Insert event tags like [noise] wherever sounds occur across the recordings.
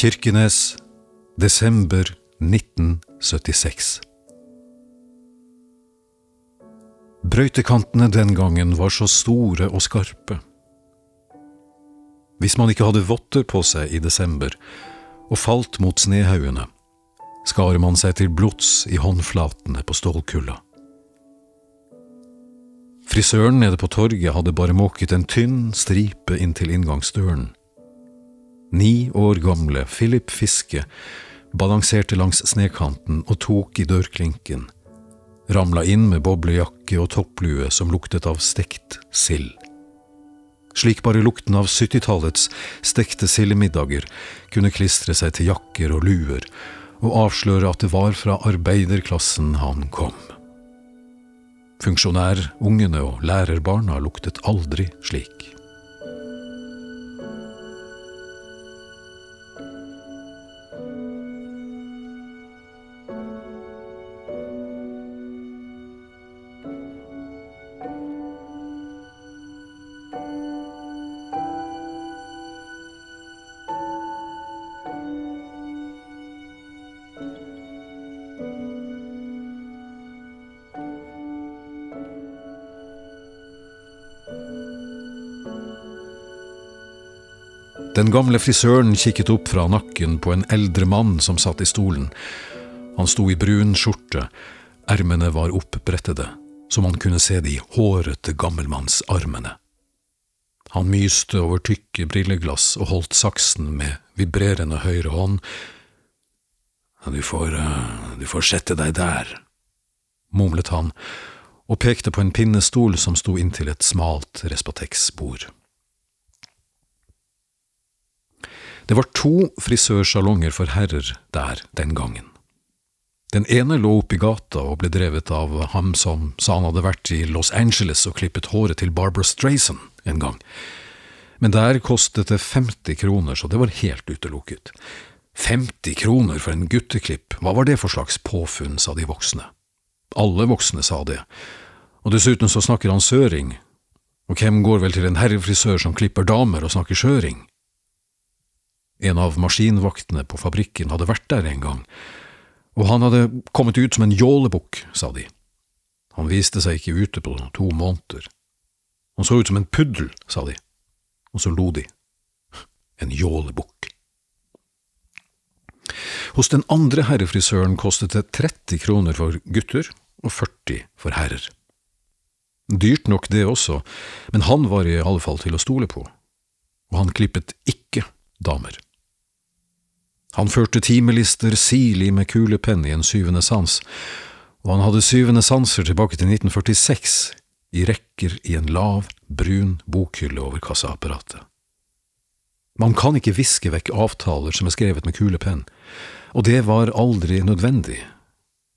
Kirkenes, desember 1976. Brøytekantene den gangen var så store og skarpe. Hvis man ikke hadde votter på seg i desember og falt mot snehaugene, skar man seg til blods i håndflatene på stålkulla. Frisøren nede på torget hadde bare måket en tynn stripe inn til inngangsdøren. Ni år gamle Philip Fiske balanserte langs snekanten og tok i dørklinken, ramla inn med boblejakke og topplue som luktet av stekt sild. Slik bare lukten av 70-tallets stekte sildemiddager kunne klistre seg til jakker og luer, og avsløre at det var fra arbeiderklassen han kom. Funksjonærungene og lærerbarna luktet aldri slik. Den gamle frisøren kikket opp fra nakken på en eldre mann som satt i stolen. Han sto i brun skjorte, ermene var oppbrettede, så man kunne se de hårete gammelmannsarmene. Han myste over tykke brilleglass og holdt saksen med vibrerende høyre hånd. Du får, eh, du får sette deg der, mumlet han og pekte på en pinnestol som sto inntil et smalt Respatex-bord. Det var to frisørsalonger for herrer der den gangen. Den ene lå oppi gata og ble drevet av ham som sa han hadde vært i Los Angeles og klippet håret til Barbara Strayson en gang. Men der kostet det 50 kroner, så det var helt utelukket. 50 kroner for en gutteklipp, hva var det for slags påfunn, sa de voksne. Alle voksne sa det, og dessuten så snakker han søring, og hvem går vel til en herrefrisør som klipper damer og snakker søring? En av maskinvaktene på fabrikken hadde vært der en gang, og han hadde kommet ut som en jålebukk, sa de. Han viste seg ikke ute på to måneder. Han så ut som en puddel, sa de, og så lo de. [laughs] En jålebukk. Hos den andre herrefrisøren kostet det 30 kroner for gutter og 40 for herrer. Dyrt nok det også, men han var i alle fall til å stole på, og han klippet ikke damer. Han førte timelister sirlig med kulepenn i en syvende sans, og han hadde syvende sanser tilbake til 1946, i rekker i en lav, brun bokhylle over kassaapparatet. Man kan ikke viske vekk avtaler som er skrevet med kulepenn, og det var aldri nødvendig.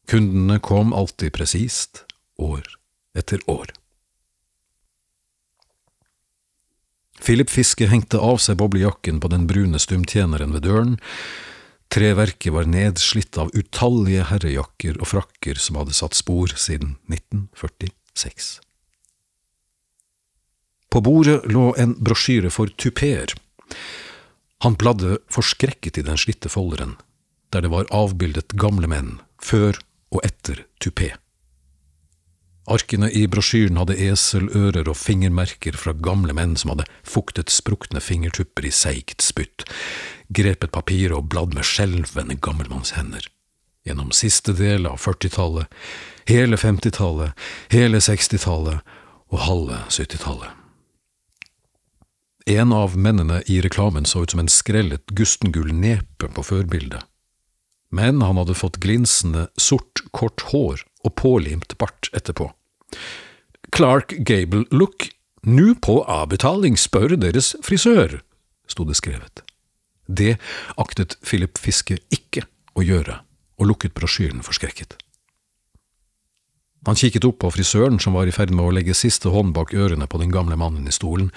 Kundene kom alltid presist, år etter år. Philip Fiske hengte av seg boblejakken på den brune stumtjeneren ved døren. Treverket var nedslitt av utallige herrejakker og frakker som hadde satt spor siden 1946. På bordet lå en brosjyre for tupeer. Han bladde forskrekket i den slitte folderen, der det var avbildet gamle menn, før og etter tupé. Arkene i brosjyren hadde eselører og fingermerker fra gamle menn som hadde fuktet sprukne fingertupper i seigt spytt, grepet papir og bladd med skjelvende gammelmannshender. Gjennom siste del av 40-tallet, hele 50-tallet, hele 60-tallet og halve 70-tallet. En av mennene i reklamen så ut som en skrellet gustengull nepe på førbildet, men han hadde fått glinsende, sort, kort hår og pålimt bart etterpå. Clark Gable Look, nu på avbetaling spør deres frisør, sto det skrevet. Det aktet Philip Fiske ikke å gjøre, og lukket brosjyren forskrekket. Han kikket opp på frisøren som var i ferd med å legge siste hånd bak ørene på den gamle mannen i stolen,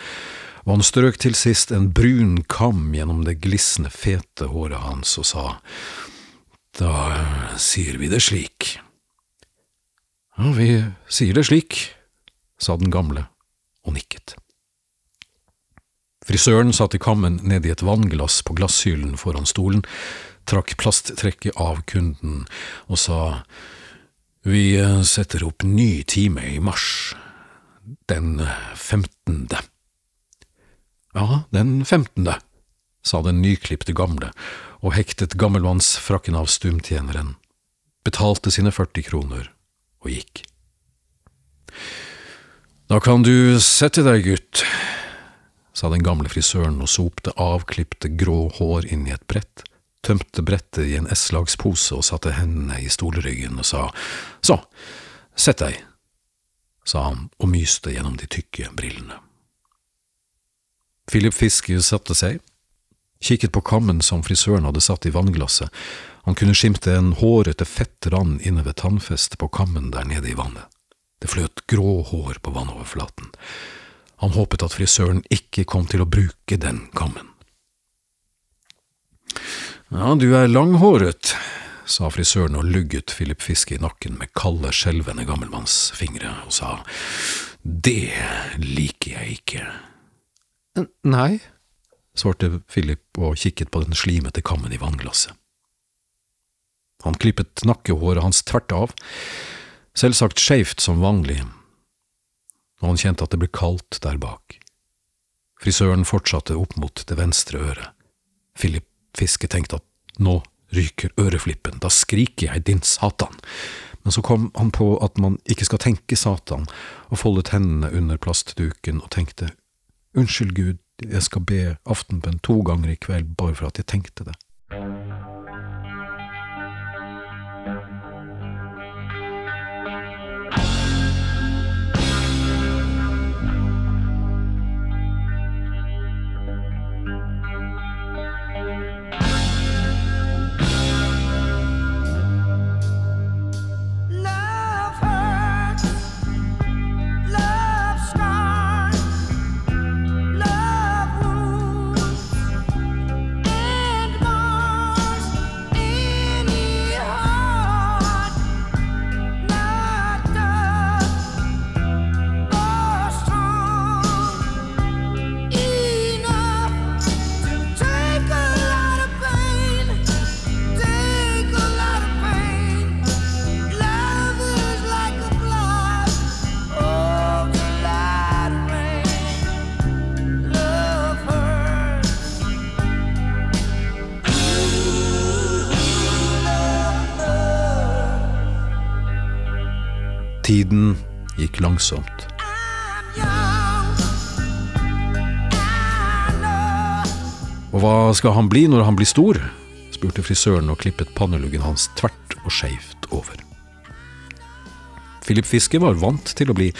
og han strøk til sist en brun kam gjennom det glisne, fete håret hans og sa, Da sier vi det slik. Ja, vi sier det slik, sa den gamle og nikket. Frisøren satt i kammen ned i et vannglass på glasshyllen foran stolen, trakk plasttrekket av kunden og sa Vi setter opp ny time i mars, den femtende. Ja, den femtende, sa den nyklipte gamle og hektet gammelmannsfrakken av stumtjeneren, betalte sine 40 kroner og gikk. Da kan du sette deg, gutt, sa den gamle frisøren og sopte avklipte grå hår inn i et brett, tømte brettet i en S-lagspose og satte hendene i stolryggen og sa så, sett deg, sa han og myste gjennom de tykke brillene. Philip Fiske satte seg, kikket på kammen som frisøren hadde satt i vannglasset, han kunne skimte en hårete fettrand inne ved tannfestet på kammen der nede i vannet. Det fløt grå hår på vannoverflaten. Han håpet at frisøren ikke kom til å bruke den kammen. Ja, du er langhåret, sa frisøren og lugget Philip Fiske i nakken med kalde, skjelvende gammelmannsfingre og sa det liker jeg ikke. Nei, svarte Philip og kikket på den slimete kammen i vannglasset. Han klippet nakkehåret hans tvert av, selvsagt skeivt som vanlig, og han kjente at det ble kaldt der bak. Frisøren fortsatte opp mot det venstre øret. Philip Fiske tenkte at nå ryker øreflippen, da skriker jeg din satan, men så kom han på at man ikke skal tenke satan, og foldet hendene under plastduken og tenkte unnskyld Gud, jeg skal be aftenbønn to ganger i kveld bare for at jeg tenkte det. Tiden gikk langsomt. Og hva skal han bli når han blir stor? spurte frisøren og klippet panneluggen hans tvert og skeivt over. Philip Fiske var vant til å bli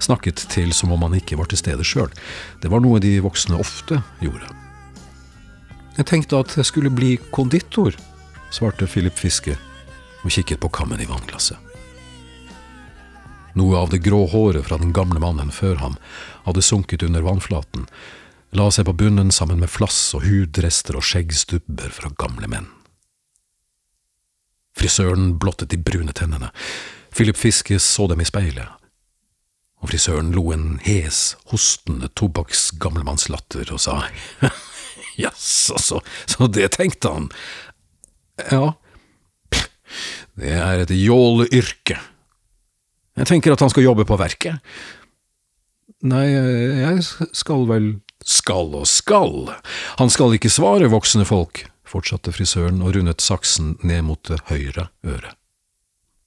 snakket til som om han ikke var til stede sjøl. Det var noe de voksne ofte gjorde. Jeg tenkte at jeg skulle bli konditor, svarte Philip Fiske og kikket på kammen i vannglasset. Noe av det grå håret fra den gamle mannen før ham hadde sunket under vannflaten, la seg på bunnen sammen med flass og hudrester og skjeggstubber fra gamle menn. Frisøren blottet de brune tennene. Philip Fiske så dem i speilet, og frisøren lo en hes, hostende tobakksgammelmannslatter og sa [laughs] jaså, så, så det tenkte han. Ja, det er et jåleyrke. Jeg tenker at han skal jobbe på verket. Nei, jeg skal vel Skal og skal, han skal ikke svare voksne folk, fortsatte frisøren og rundet saksen ned mot det høyre øret.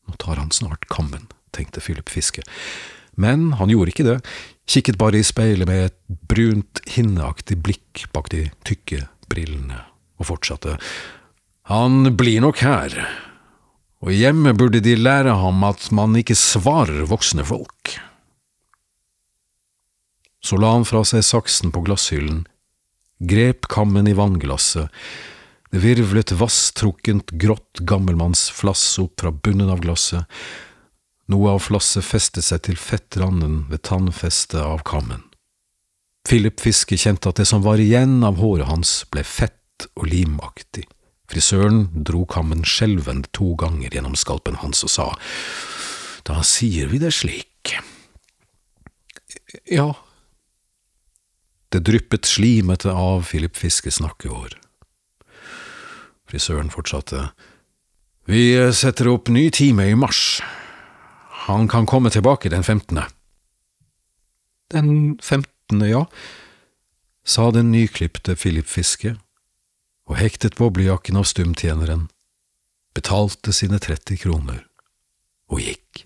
Nå tar han snart kammen, tenkte Philip Fiske, men han gjorde ikke det, kikket bare i speilet med et brunt, hinneaktig blikk bak de tykke brillene, og fortsatte, han blir nok her, og hjemme burde de lære ham at man ikke svarer voksne folk. Så la han fra seg saksen på glasshyllen, grep kammen i vannglasset, det virvlet vasstrukkent grått gammelmannsflass opp fra bunnen av glasset, noe av flasset festet seg til fettranden ved tannfestet av kammen. Philip Fiske kjente at det som var igjen av håret hans, ble fett og limaktig. Frisøren dro kammen skjelvende to ganger gjennom skalpen hans og sa, da sier vi det slik. Ja, Det dryppet slimete av Philip Fiskes nakkehår. Frisøren fortsatte. Vi setter opp ny time i mars. Han kan komme tilbake den 15. Den 15., ja, sa den nyklipte Philip Fiske, og hektet boblejakken av stumtjeneren, betalte sine 30 kroner og gikk.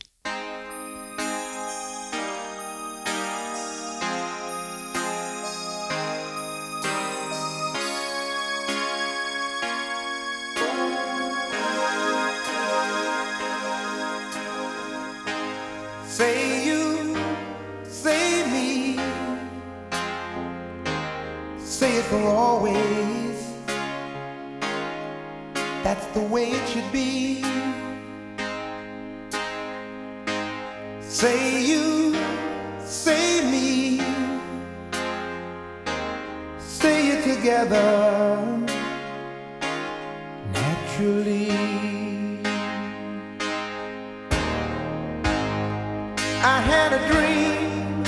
I had a dream,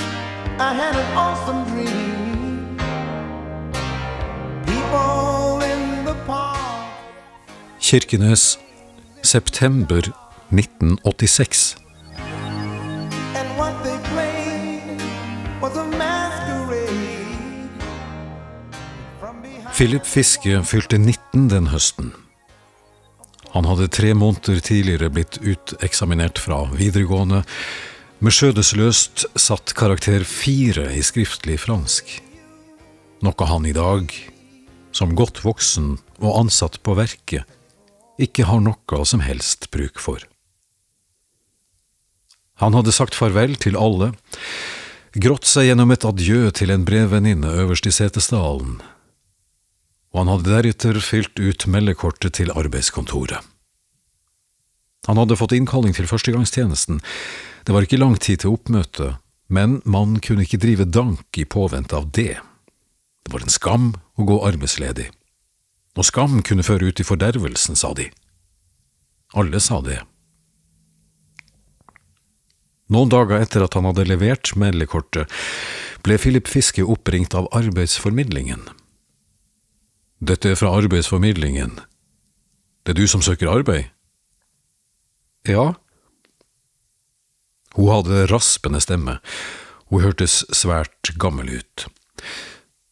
I had an awesome dream. People in the park. Kirkenes, september 1986. And what they played was a masquerade. From behind Philip Fiske fylte 19 den høsten. Han hadde tre måneder tidligere blitt uteksaminert fra videregående, med skjødesløst satt karakter fire i skriftlig fransk. Noe han i dag, som godt voksen og ansatt på verket, ikke har noe som helst bruk for. Han hadde sagt farvel til alle, grått seg gjennom et adjø til en brevvenninne øverst i Setesdalen, og han hadde deretter fylt ut meldekortet til arbeidskontoret. Han hadde fått innkalling til førstegangstjenesten. Det var ikke lang tid til oppmøte, men man kunne ikke drive dank i påvente av det. Det var en skam å gå arbeidsledig. Og skam kunne føre ut i fordervelsen, sa de. Alle sa det. Noen dager etter at han hadde levert meldekortet, ble Philip Fiske oppringt av Arbeidsformidlingen. Dette er fra Arbeidsformidlingen. Det er du som søker arbeid? Ja. Hun hadde raspende stemme. Hun hørtes svært gammel ut.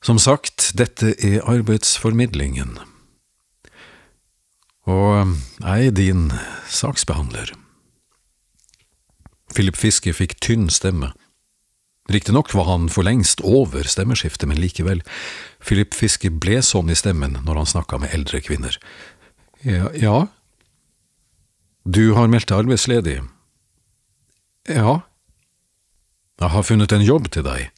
Som sagt, dette er Arbeidsformidlingen. Og jeg er din saksbehandler. Philip Fiske fikk tynn stemme. Riktignok var han for lengst over stemmeskiftet, men likevel, Philip Fiske ble sånn i stemmen når han snakka med eldre kvinner. Ja, ja, du har meldt deg arbeidsledig. Ja. Jeg har funnet en jobb til deg.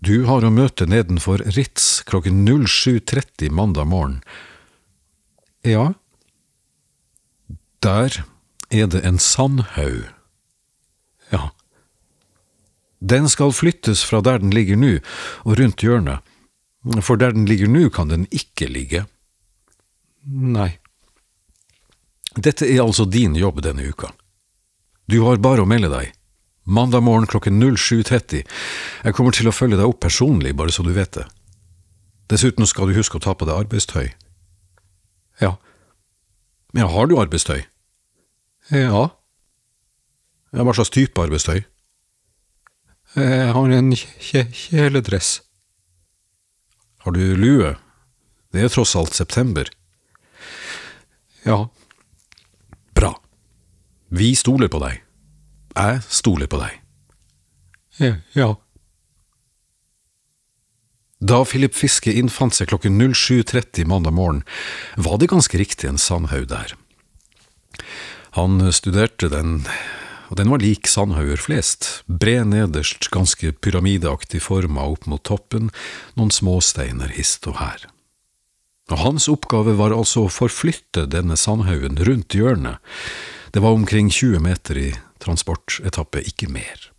Du har å møte nedenfor Ritz klokken 07.30 mandag morgen. Ja. Der er det en sandhaug. Ja. Den skal flyttes fra der den ligger nå, og rundt hjørnet, for der den ligger nå kan den ikke ligge. Nei. Dette er altså din jobb denne uka. Du har bare å melde deg. Mandag morgen klokken 07.30. Jeg kommer til å følge deg opp personlig, bare så du vet det. Dessuten skal du huske å ta på deg arbeidstøy. Ja. Ja, har du arbeidstøy? Ja. Ja, Hva slags type arbeidstøy? Jeg har en kje kjeledress. Har du lue? Det er tross alt september. Ja. Vi stoler på deg. Jeg stoler på deg. Ja. Da Philip Fiske innfant seg klokken 07.30 mandag morgen, var det ganske riktig en sandhaug der. Han studerte den, og den var lik sandhauger flest, bred nederst, ganske pyramideaktig forma opp mot toppen, noen småsteiner hist og her. Og hans oppgave var altså å forflytte denne sandhaugen rundt hjørnet. Det var omkring 20 meter i transportetappe, ikke mer.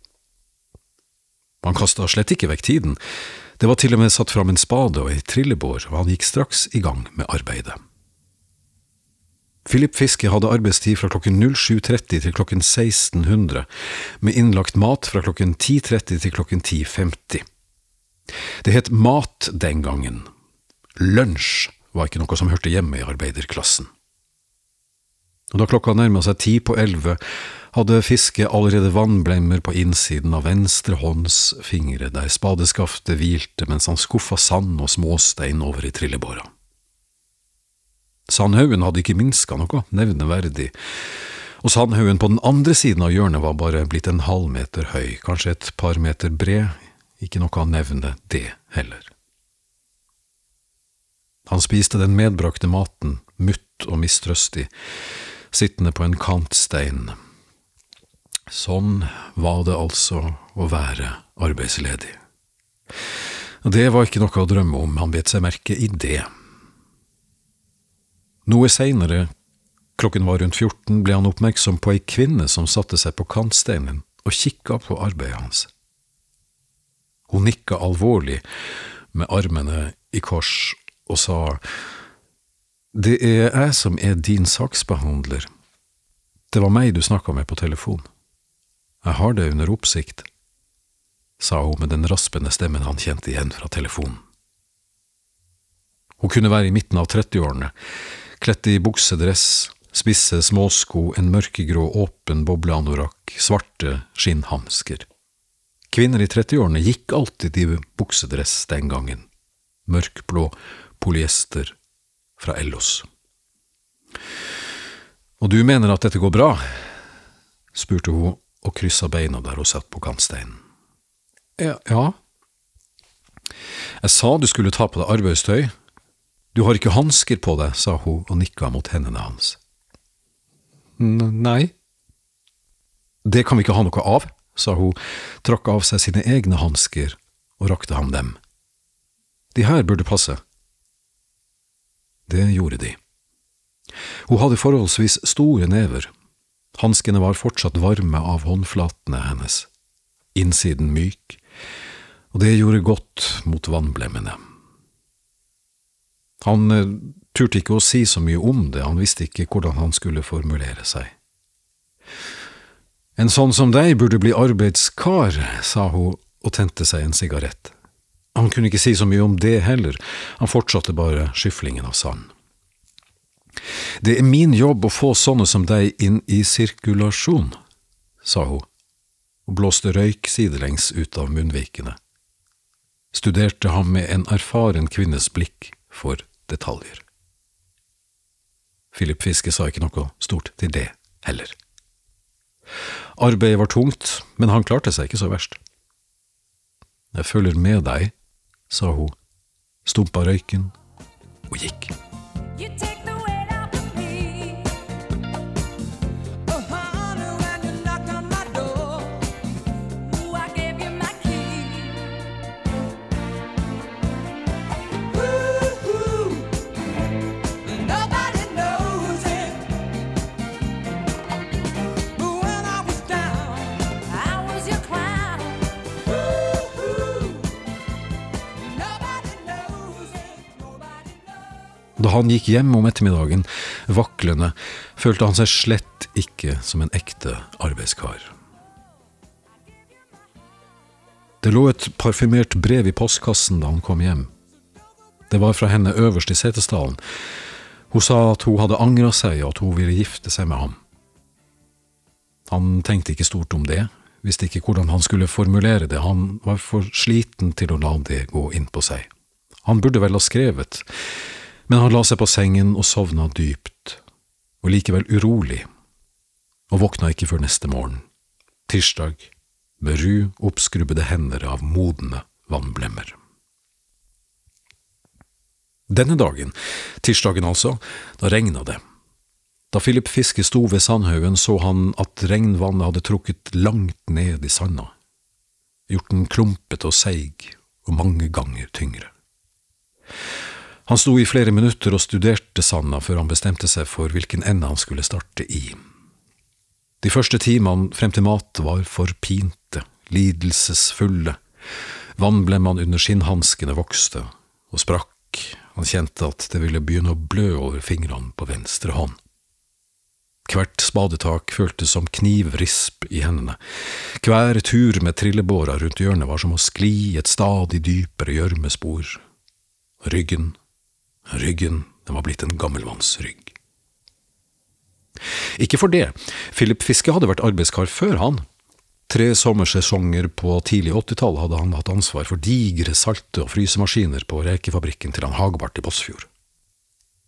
Han kasta slett ikke vekk tiden, det var til og med satt fram en spade og ei trillebår, og han gikk straks i gang med arbeidet. Philip Fiske hadde arbeidstid fra klokken 07.30 til klokken 1600, med innlagt mat fra klokken 10.30 til klokken 10.50. Det het mat den gangen. Lunsj var ikke noe som hørte hjemme i arbeiderklassen. Og da klokka nærma seg ti på elleve, hadde fisket allerede vannblemmer på innsiden av venstre hånds fingre, der spadeskaftet hvilte mens han skuffa sand og småstein over i trillebåra. Sandhaugen hadde ikke minska noe nevneverdig, og sandhaugen på den andre siden av hjørnet var bare blitt en halvmeter høy, kanskje et par meter bred, ikke noe å nevne det heller. Han spiste den medbrakte maten, mutt og mistrøstig, sittende på en kantstein. Sånn var det altså å være arbeidsledig. Det var ikke noe å drømme om, han bet seg merke i det. Noe seinere, klokken var rundt 14, ble han oppmerksom på ei kvinne som satte seg på kantsteinen og kikka på arbeidet hans. Hun nikka alvorlig, med armene i kors, og sa Det er jeg som er din saksbehandler. Det var meg du snakka med på telefon. Jeg har det under oppsikt, sa hun med den raspende stemmen han kjente igjen fra telefonen. Hun kunne være i midten av trettiårene, kledt i buksedress, spisse småsko, en mørkegrå åpen bobleanorakk, svarte skinnhansker. Kvinner i trettiårene gikk alltid i buksedress den gangen, mørkblå polyester fra Ellos. Og du mener at dette går bra? spurte hun og kryssa beina der hun satt på kantsteinen. Ja. Jeg sa du skulle ta på deg arbeidstøy, du har ikke hansker på deg, sa hun og nikka mot hendene hans. Nei. Det kan vi ikke ha noe av, sa hun, trakk av seg sine egne hansker og rakte ham dem. De her burde passe. Det gjorde de. Hun hadde forholdsvis store never. Hanskene var fortsatt varme av håndflatene hennes, innsiden myk, og det gjorde godt mot vannblemmene. Han eh, turte ikke å si så mye om det, han visste ikke hvordan han skulle formulere seg. En sånn som deg burde bli arbeidskar, sa hun og tente seg en sigarett. Han kunne ikke si så mye om det heller, han fortsatte bare skyflingen av sand. Det er min jobb å få sånne som deg inn i sirkulasjon, sa hun, og blåste røyk sidelengs ut av munnvikene. Studerte ham med en erfaren kvinnes blikk for detaljer. Philip Fiske sa ikke noe stort til det heller. Arbeidet var tungt, men han klarte seg ikke så verst. Jeg følger med deg, sa hun, stumpa røyken og gikk. Han gikk hjem om ettermiddagen, vaklende, følte han seg slett ikke som en ekte arbeidskar. Det lå et parfymert brev i postkassen da han kom hjem. Det var fra henne øverst i Setesdalen. Hun sa at hun hadde angra seg, og at hun ville gifte seg med ham. Han tenkte ikke stort om det, visste ikke hvordan han skulle formulere det, han var for sliten til å la det gå inn på seg. Han burde vel ha skrevet, men han la seg på sengen og sovna dypt, og likevel urolig, og våkna ikke før neste morgen, tirsdag, med ru, oppskrubbede hender av modne vannblemmer. Denne dagen, tirsdagen altså, da regna det. Da Philip Fiske sto ved Sandhaugen, så han at regnvannet hadde trukket langt ned i sanda, gjort den klumpete og seig og mange ganger tyngre. Han sto i flere minutter og studerte sanda før han bestemte seg for hvilken ende han skulle starte i. De første timene frem til mat var forpinte, lidelsesfulle. Vannblemmene under skinnhanskene vokste og sprakk, han kjente at det ville begynne å blø over fingrene på venstre hånd. Hvert spadetak føltes som knivrisp i hendene. Hver tur med trillebåra rundt hjørnet var som å skli i et stadig dypere gjørmespor. Ryggen, ryggen, den var blitt en gammelmannsrygg. Ikke for det, Philip Fiske hadde vært arbeidskar før han. Tre sommersesonger på tidlig 80-tall hadde han hatt ansvar for digre salte- og frysemaskiner på rekefabrikken til han Hagbart i Båtsfjord.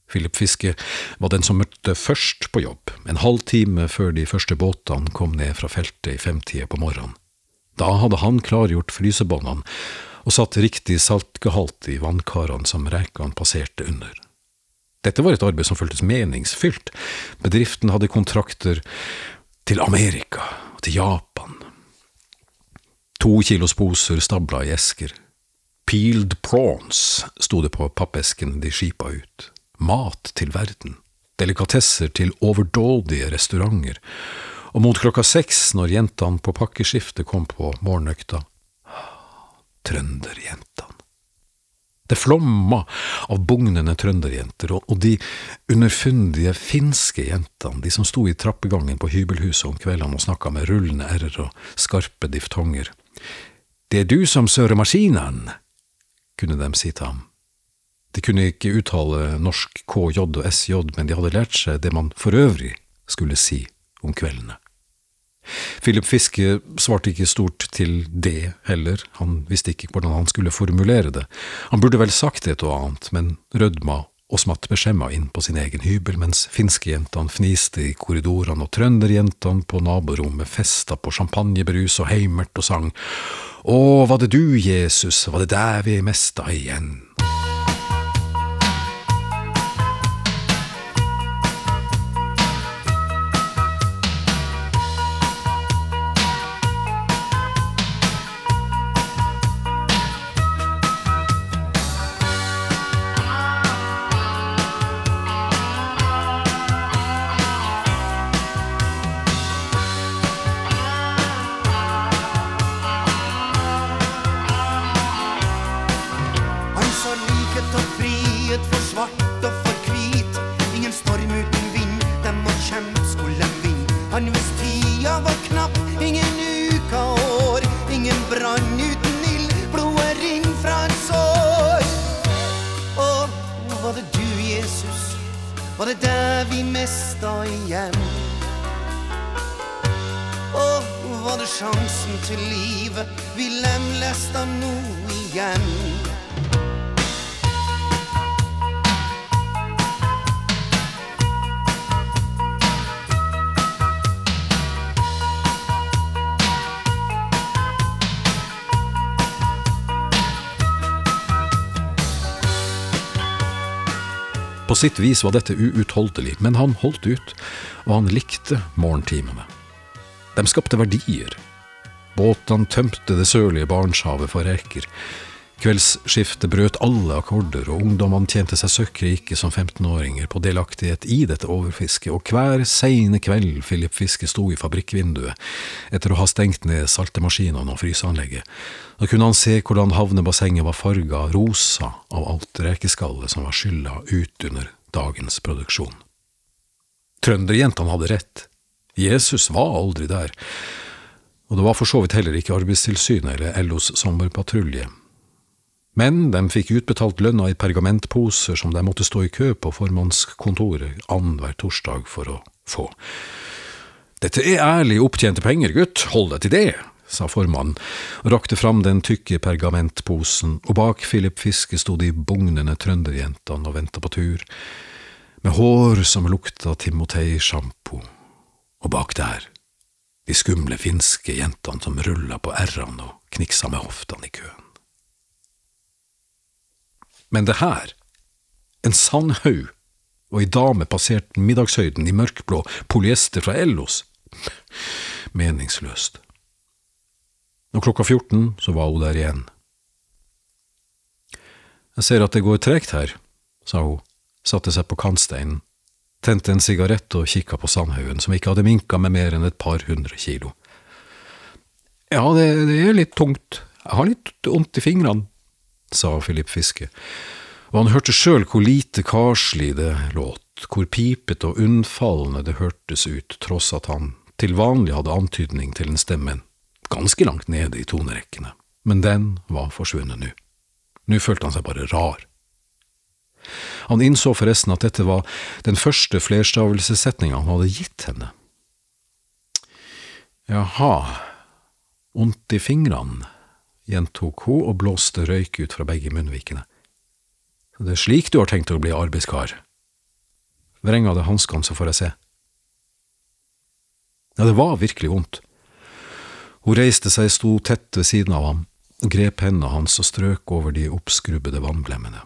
Philip Fiske var den som møtte først på jobb, en halv time før de første båtene kom ned fra feltet i femtida på morgenen. Da hadde han klargjort frysebåndene og satt riktig saltgehalt i vannkarene som rekene passerte under. Dette var et arbeid som føltes meningsfylt. Bedriften hadde kontrakter til Amerika og til Japan. To kilos poser stabla i esker. Peeled prawns sto det på pappesken de skipa ut. Mat til verden. Delikatesser til overdådige restauranter. Og mot klokka seks, når jentene på pakkeskiftet kom på morgenøkta, trønderjentene. Det flomma av bugnende trønderjenter, og, de underfundige finske jentene, de som sto i trappegangen på hybelhuset om kveldene og snakka med rullende r-er og skarpe diftonger. Det er du som sører maskinen, kunne de si til ham. De kunne ikke uttale norsk KJ og SJ, men de hadde lært seg det man for øvrig skulle si om kveldene. Philip Fiske svarte ikke stort til det heller, han visste ikke hvordan han skulle formulere det. Han burde vel sagt et og annet, men rødma og smatt beskjemma inn på sin egen hybel, mens finskejentene fniste i korridorene og trønderjentene på naborommet festa på champagnebrus og heimert og sang Å, var det du, Jesus, var det der vi mesta igjen? Var det der vi mista igjen? Og var det sjansen til livet vi lemlesta nå igjen? På sitt vis var dette uutholdelig, men han holdt ut, og han likte morgentimene. De skapte verdier. Båtene tømte det sørlige Barentshavet for reker. Kveldsskiftet brøt alle akkorder, og ungdommene tjente seg søkkrike som 15-åringer på delaktighet i dette overfisket, og hver seine kveld Philip Fiske sto i fabrikkvinduet etter å ha stengt ned saltemaskinene og fryseanlegget, da kunne han se hvordan havnebassenget var farga rosa av alt rekeskallet som var skylla ut under dagens produksjon. Trønderjentene hadde rett. Jesus var aldri der, og det var for så vidt heller ikke Arbeidstilsynet eller LOs sommerpatrulje. Men de fikk utbetalt lønna i pergamentposer som de måtte stå i kø på formannskontoret annenhver torsdag for å få. Dette er ærlig opptjente penger, gutt, hold deg til det, sa formannen og rakte fram den tykke pergamentposen, og bak Philip Fiske sto de bugnende trønderjentene og venta på tur, med hår som lukta Timotei-sjampo, og bak der de skumle finske jentene som rulla på r-ene og kniksa med hoftene i køen. Men det her, en sandhaug og ei dame passert middagshøyden i mørkblå polyester fra Ellos, meningsløst. Og klokka 14 så var hun der igjen. Jeg ser at det går tregt her, sa hun, satte seg på kantsteinen, tente en sigarett og kikka på sandhaugen, som ikke hadde minka med mer enn et par hundre kilo. Ja, det, det er litt tungt, jeg har litt vondt i fingrene, sa Philip Fiske, og han hørte sjøl hvor lite karslig det låt. hvor pipete og unnfallende det hørtes ut, tross at han til vanlig hadde antydning til en stemme ganske langt nede i tonerekkene, men den var forsvunnet nå. Nå følte han seg bare rar. Han innså forresten at dette var den første flerstavelsessetninga han hadde gitt henne. Jaha, ondt i fingrene, gjentok hun og blåste røyk ut fra begge munnvikene. Det er slik du har tenkt å bli arbeidskar? Vreng av deg hanskene, så får jeg se. Ja, det var virkelig vondt. Hun reiste seg, sto tett ved siden av ham, grep hendene hans og strøk over de oppskrubbede vannblemmene.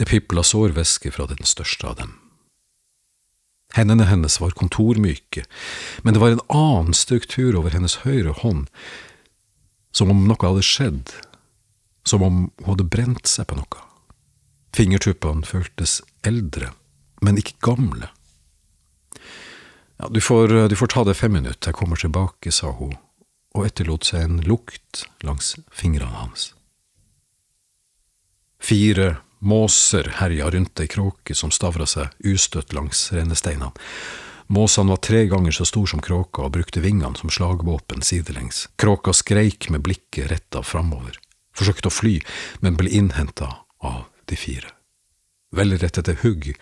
Det pipla sårvæske fra den største av dem. Hendene hennes var kontormyke, men det var en annen struktur over hennes høyre hånd, som om noe hadde skjedd, som om hun hadde brent seg på noe. Fingertuppene føltes eldre, men ikke gamle. Ja, du får, du får ta det fem minutter, jeg kommer tilbake, sa hun, og etterlot seg en lukt langs fingrene hans. Fire måser herja rundt ei kråke som stavra seg ustøtt langs rennesteinene. Måsene var tre ganger så stor som kråka og brukte vingene som slagvåpen sidelengs. Kråka skreik med blikket retta framover, forsøkte å fly, men ble innhenta av de fire. Velrettede hugg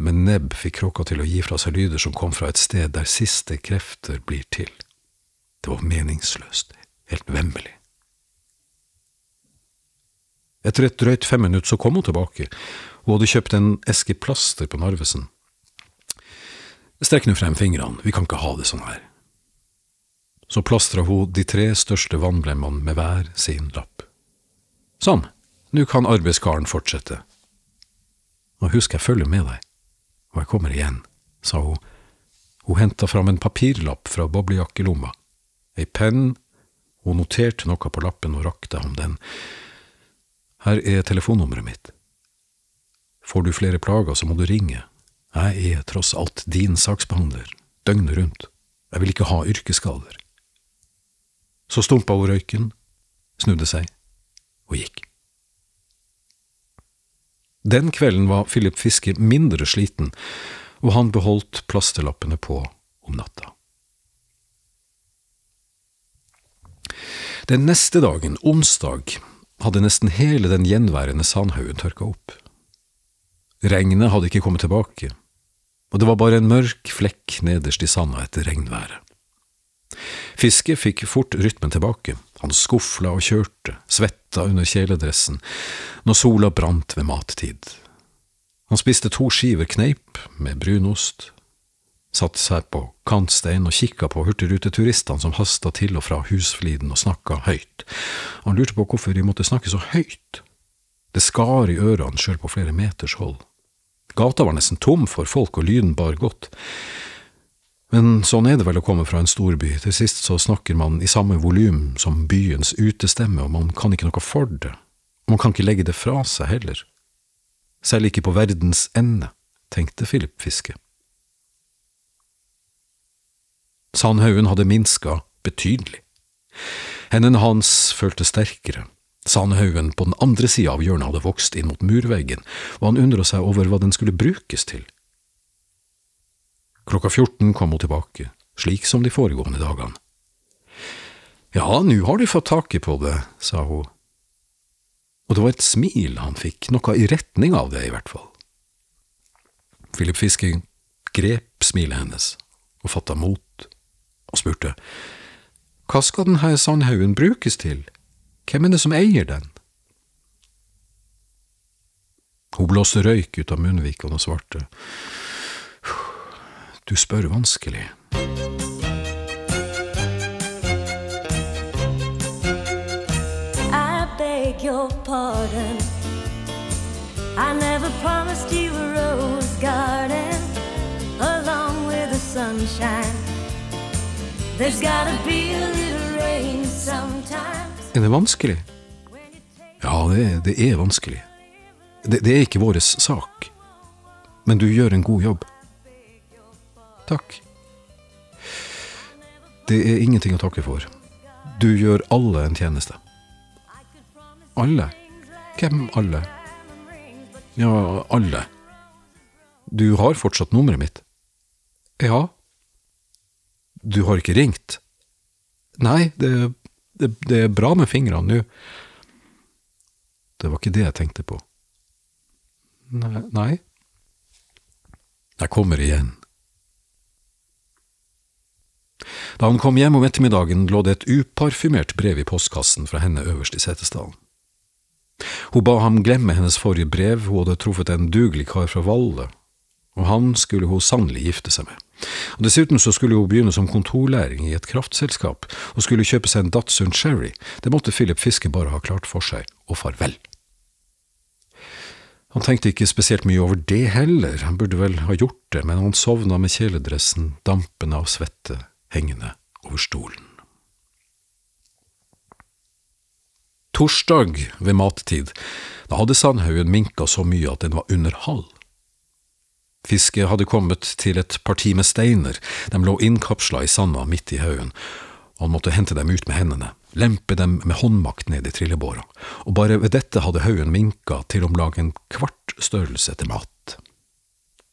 men nebb fikk kråka til å gi fra seg lyder som kom fra et sted der siste krefter blir til. Det var meningsløst, helt vemmelig. Etter et drøyt fem minutter så kom hun tilbake. Hun hadde kjøpt en eske plaster på Narvesen. Strekk nå frem fingrene, vi kan ikke ha det sånn her. Så plastra hun de tre største vannblemmene med hver sin lapp. Sånn, nå kan arbeidskaren fortsette. Og husk, jeg følger med deg, og jeg kommer igjen, sa hun. Hun henta fram en papirlapp fra boblejakkelomma, ei penn, hun noterte noe på lappen og rakte ham den. Her er telefonnummeret mitt. Får du flere plager, så må du ringe. Jeg er tross alt din saksbehandler, døgnet rundt. Jeg vil ikke ha yrkesskader. Så stumpa hun røyken, snudde seg og gikk. Den kvelden var Philip Fiske mindre sliten, og han beholdt plasterlappene på om natta. Den neste dagen, onsdag, hadde nesten hele den gjenværende sandhaugen tørka opp. Regnet hadde ikke kommet tilbake, og det var bare en mørk flekk nederst i sanda etter regnværet. Fiske fikk fort rytmen tilbake, han skufla og kjørte, svetta under kjeledressen, når sola brant ved mattid. Han spiste to skiver kneip med brunost, satte seg på kantstein og kikka på hurtigruteturistene som hasta til og fra husfliden og snakka høyt. Han lurte på hvorfor de måtte snakke så høyt. Det skar i ørene sjøl på flere meters hold. Gata var nesten tom for folk, og lyden bar godt. Men sånn er det vel å komme fra en storby, til sist så snakker man i samme volum som byens utestemme, og man kan ikke noe for det. og Man kan ikke legge det fra seg heller. Selv ikke på verdens ende, tenkte Philip Fiske. Sandhaugen hadde minska betydelig. Hendene hans følte sterkere. Sandhaugen på den andre sida av hjørnet hadde vokst inn mot murveggen, og han undra seg over hva den skulle brukes til. Klokka 14 kom hun tilbake, slik som de foregående dagene. Ja, nå har de fått taket på det, sa hun. Og det var et smil han fikk, noe i retning av det, i hvert fall. Philip Fiske grep smilet hennes og fatta mot, og spurte, Hva skal denne sandhaugen brukes til? Hvem er det som eier den? Hun blåste røyk ut av munnvikene og svarte, Du spør vanskelig. I beg your pardon. I never promised you a rose garden along with the sunshine. There's gotta be a little rain sometimes. Er det vanskelig? Ja, det, det er vanskelig. Det, det er ikke vår sak. Men du gjør en god jobb. Takk. Det er ingenting å takke for. Du gjør alle en tjeneste. Alle? Hvem alle? Ja, alle. Du har fortsatt nummeret mitt? Ja. Du har ikke ringt? Nei, det, det, det er bra med fingrene nå. Det var ikke det jeg tenkte på. Nei, nei. Jeg kommer igjen. Da han kom hjem om ettermiddagen, lå det et uparfymert brev i postkassen fra henne øverst i Setesdalen. Hun ba ham glemme hennes forrige brev, hun hadde truffet en dugelig kar fra Valle, og han skulle hun sannelig gifte seg med. Og Dessuten så skulle hun begynne som kontorlæring i et kraftselskap, og skulle kjøpe seg en Datsun Sherry, det måtte Philip Fiske bare ha klart for seg, og farvel. Han tenkte ikke spesielt mye over det heller, han burde vel ha gjort det, men han sovna med kjeledressen dampende av svette hengende over stolen. Torsdag ved mattid, da hadde Sandhaugen minka så mye at den var under halv. Fisket hadde kommet til et parti med steiner, de lå innkapsla i sanda midt i haugen, og han måtte hente dem ut med hendene, lempe dem med håndmakt ned i trillebåra, og bare ved dette hadde haugen minka til om lag en kvart størrelse til mat.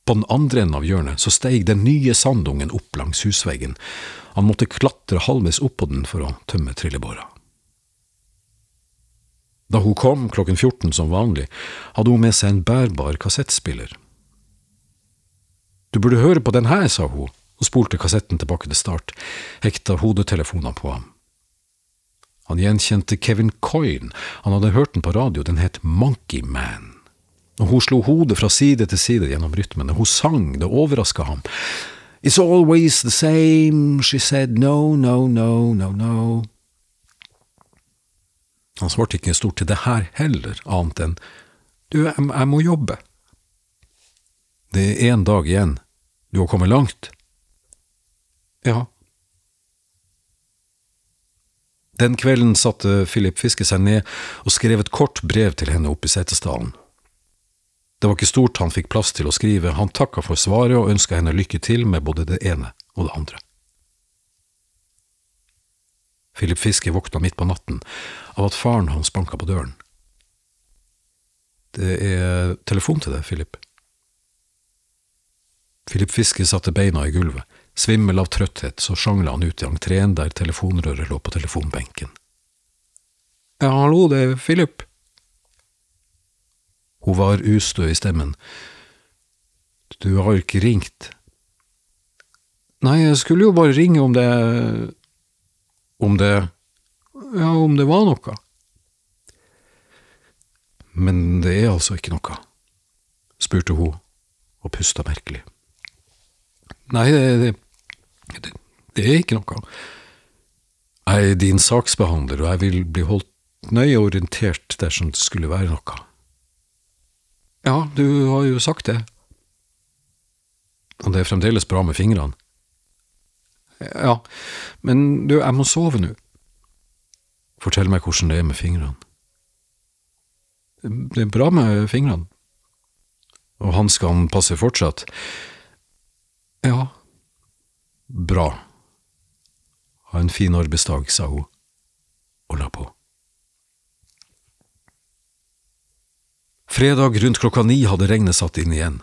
På den andre enden av hjørnet så steig den nye sandungen opp langs husveggen, han måtte klatre halvveis opp på den for å tømme trillebåra. Da hun kom klokken 14 som vanlig, hadde hun med seg en bærbar kassettspiller. Du burde høre på den her, sa hun, og spolte kassetten tilbake til start, hekta hodetelefonene på ham. Han gjenkjente Kevin Coyne, han hadde hørt den på radio, den het Monkey Man. Og hun slo hodet fra side til side gjennom rytmene, hun sang, det overraska ham. It's always the same, she said, no, no, no, no, no. Han svarte ikke stort til det her heller, annet enn du, jeg, jeg må jobbe. Det er én dag igjen, du har kommet langt? Ja. Den kvelden satte Philip Fiske seg ned og skrev et kort brev til henne oppe i Setesdalen. Det var ikke stort han fikk plass til å skrive, han takka for svaret og ønska henne lykke til med både det ene og det andre. Philip Fiske våkna midt på natten av at faren hans banka på døren. Det er telefon til deg, Philip. Philip Fiske satte beina i gulvet. Svimmel av trøtthet, så sjangla han ut i entreen der telefonrøret lå på telefonbenken. Ja, hallo, det er Philip. Hun var ustø i stemmen. Du har ikke ringt? Nei, jeg skulle jo bare ringe om det… Om det… Ja, om det var noe. Men det er altså ikke noe, spurte hun og pusta merkelig. Nei, det, det, det, er ikke noe. Jeg er din saksbehandler, og jeg vil bli holdt nøye orientert dersom det skulle være noe. Ja, du har jo sagt det. Og det er fremdeles bra med fingrene. Ja, men du, jeg må sove nå. Fortell meg hvordan det er med fingrene. Det er bra med fingrene. Og hanskene passer fortsatt. Ja, bra. Ha en fin arbeidsdag, sa hun, og la på. Fredag rundt klokka ni hadde regnet satt inn igjen.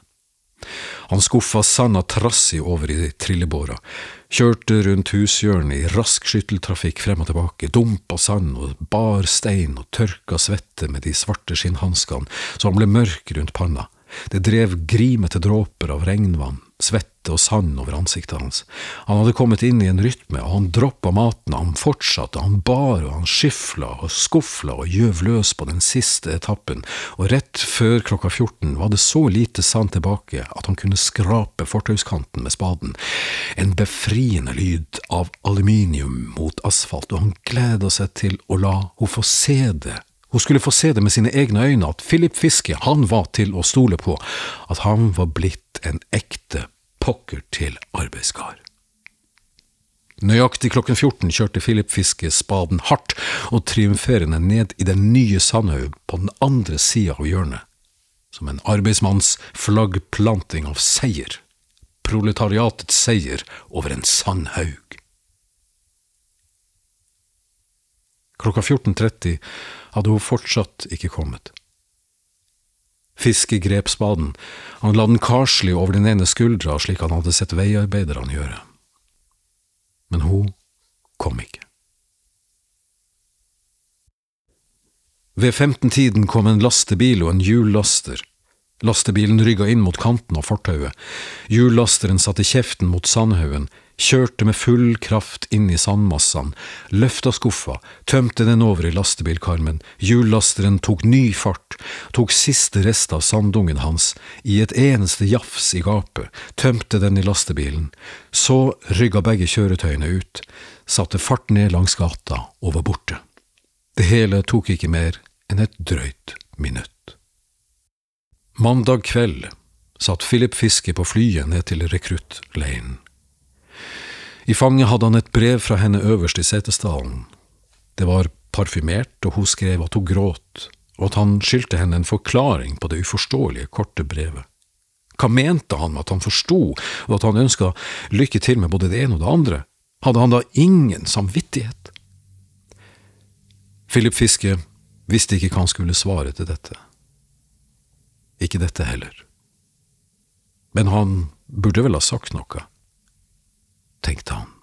Han skuffa sanda trassig over i trillebåra, kjørte rundt hushjørnet i rask skytteltrafikk frem og tilbake, dumpa sand og bar stein og tørka svette med de svarte skinnhanskene så han ble mørk rundt panna. Det drev grimete dråper av regnvann, svette og sand over ansiktet hans. Han hadde kommet inn i en rytme, og han droppa maten, han fortsatte, han bar og han skifla og skufla og gjøv løs på den siste etappen, og rett før klokka 14 var det så lite sand tilbake at han kunne skrape fortauskanten med spaden. En befriende lyd av aluminium mot asfalt, og han gleda seg til å la henne få se det hun skulle få se det med sine egne øyne, at Philip Fiske, han var til å stole på, at han var blitt en ekte pokker til arbeidskar. Nøyaktig klokken 14 kjørte Philip Fiske spaden hardt og triumferende ned i den nye Sandhaug på den andre sida av hjørnet, som en arbeidsmanns flaggplanting av seier, proletariatets seier over en sandhaug. Klokka 14.30 hadde hun fortsatt ikke kommet. Fiske grep spaden, han la den karslig over den ene skuldra slik han hadde sett veiarbeiderne gjøre. Men hun kom ikke. Ved femtentiden kom en lastebil og en hjullaster. Lastebilen rygga inn mot kanten av fortauet. Hjullasteren satte kjeften mot sandhaugen, kjørte med full kraft inn i sandmassene, løfta skuffa, tømte den over i lastebilkarmen, hjullasteren tok ny fart, tok siste rest av sanddungen hans, i et eneste jafs i gapet, tømte den i lastebilen, så rygga begge kjøretøyene ut, satte fart ned langs gata og var borte. Det hele tok ikke mer enn et drøyt minutt. Mandag kveld satt Philip Fiske på flyet ned til rekruttleiren. I fanget hadde han et brev fra henne øverst i setesdalen. Det var parfymert, og hun skrev at hun gråt, og at han skyldte henne en forklaring på det uforståelige, korte brevet. Hva mente han med at han forsto, og at han ønska lykke til med både det ene og det andre? Hadde han da ingen samvittighet? Philip Fiske visste ikke hva han skulle svare til dette. Ikke dette heller. Men han burde vel ha sagt noe, tenkte han.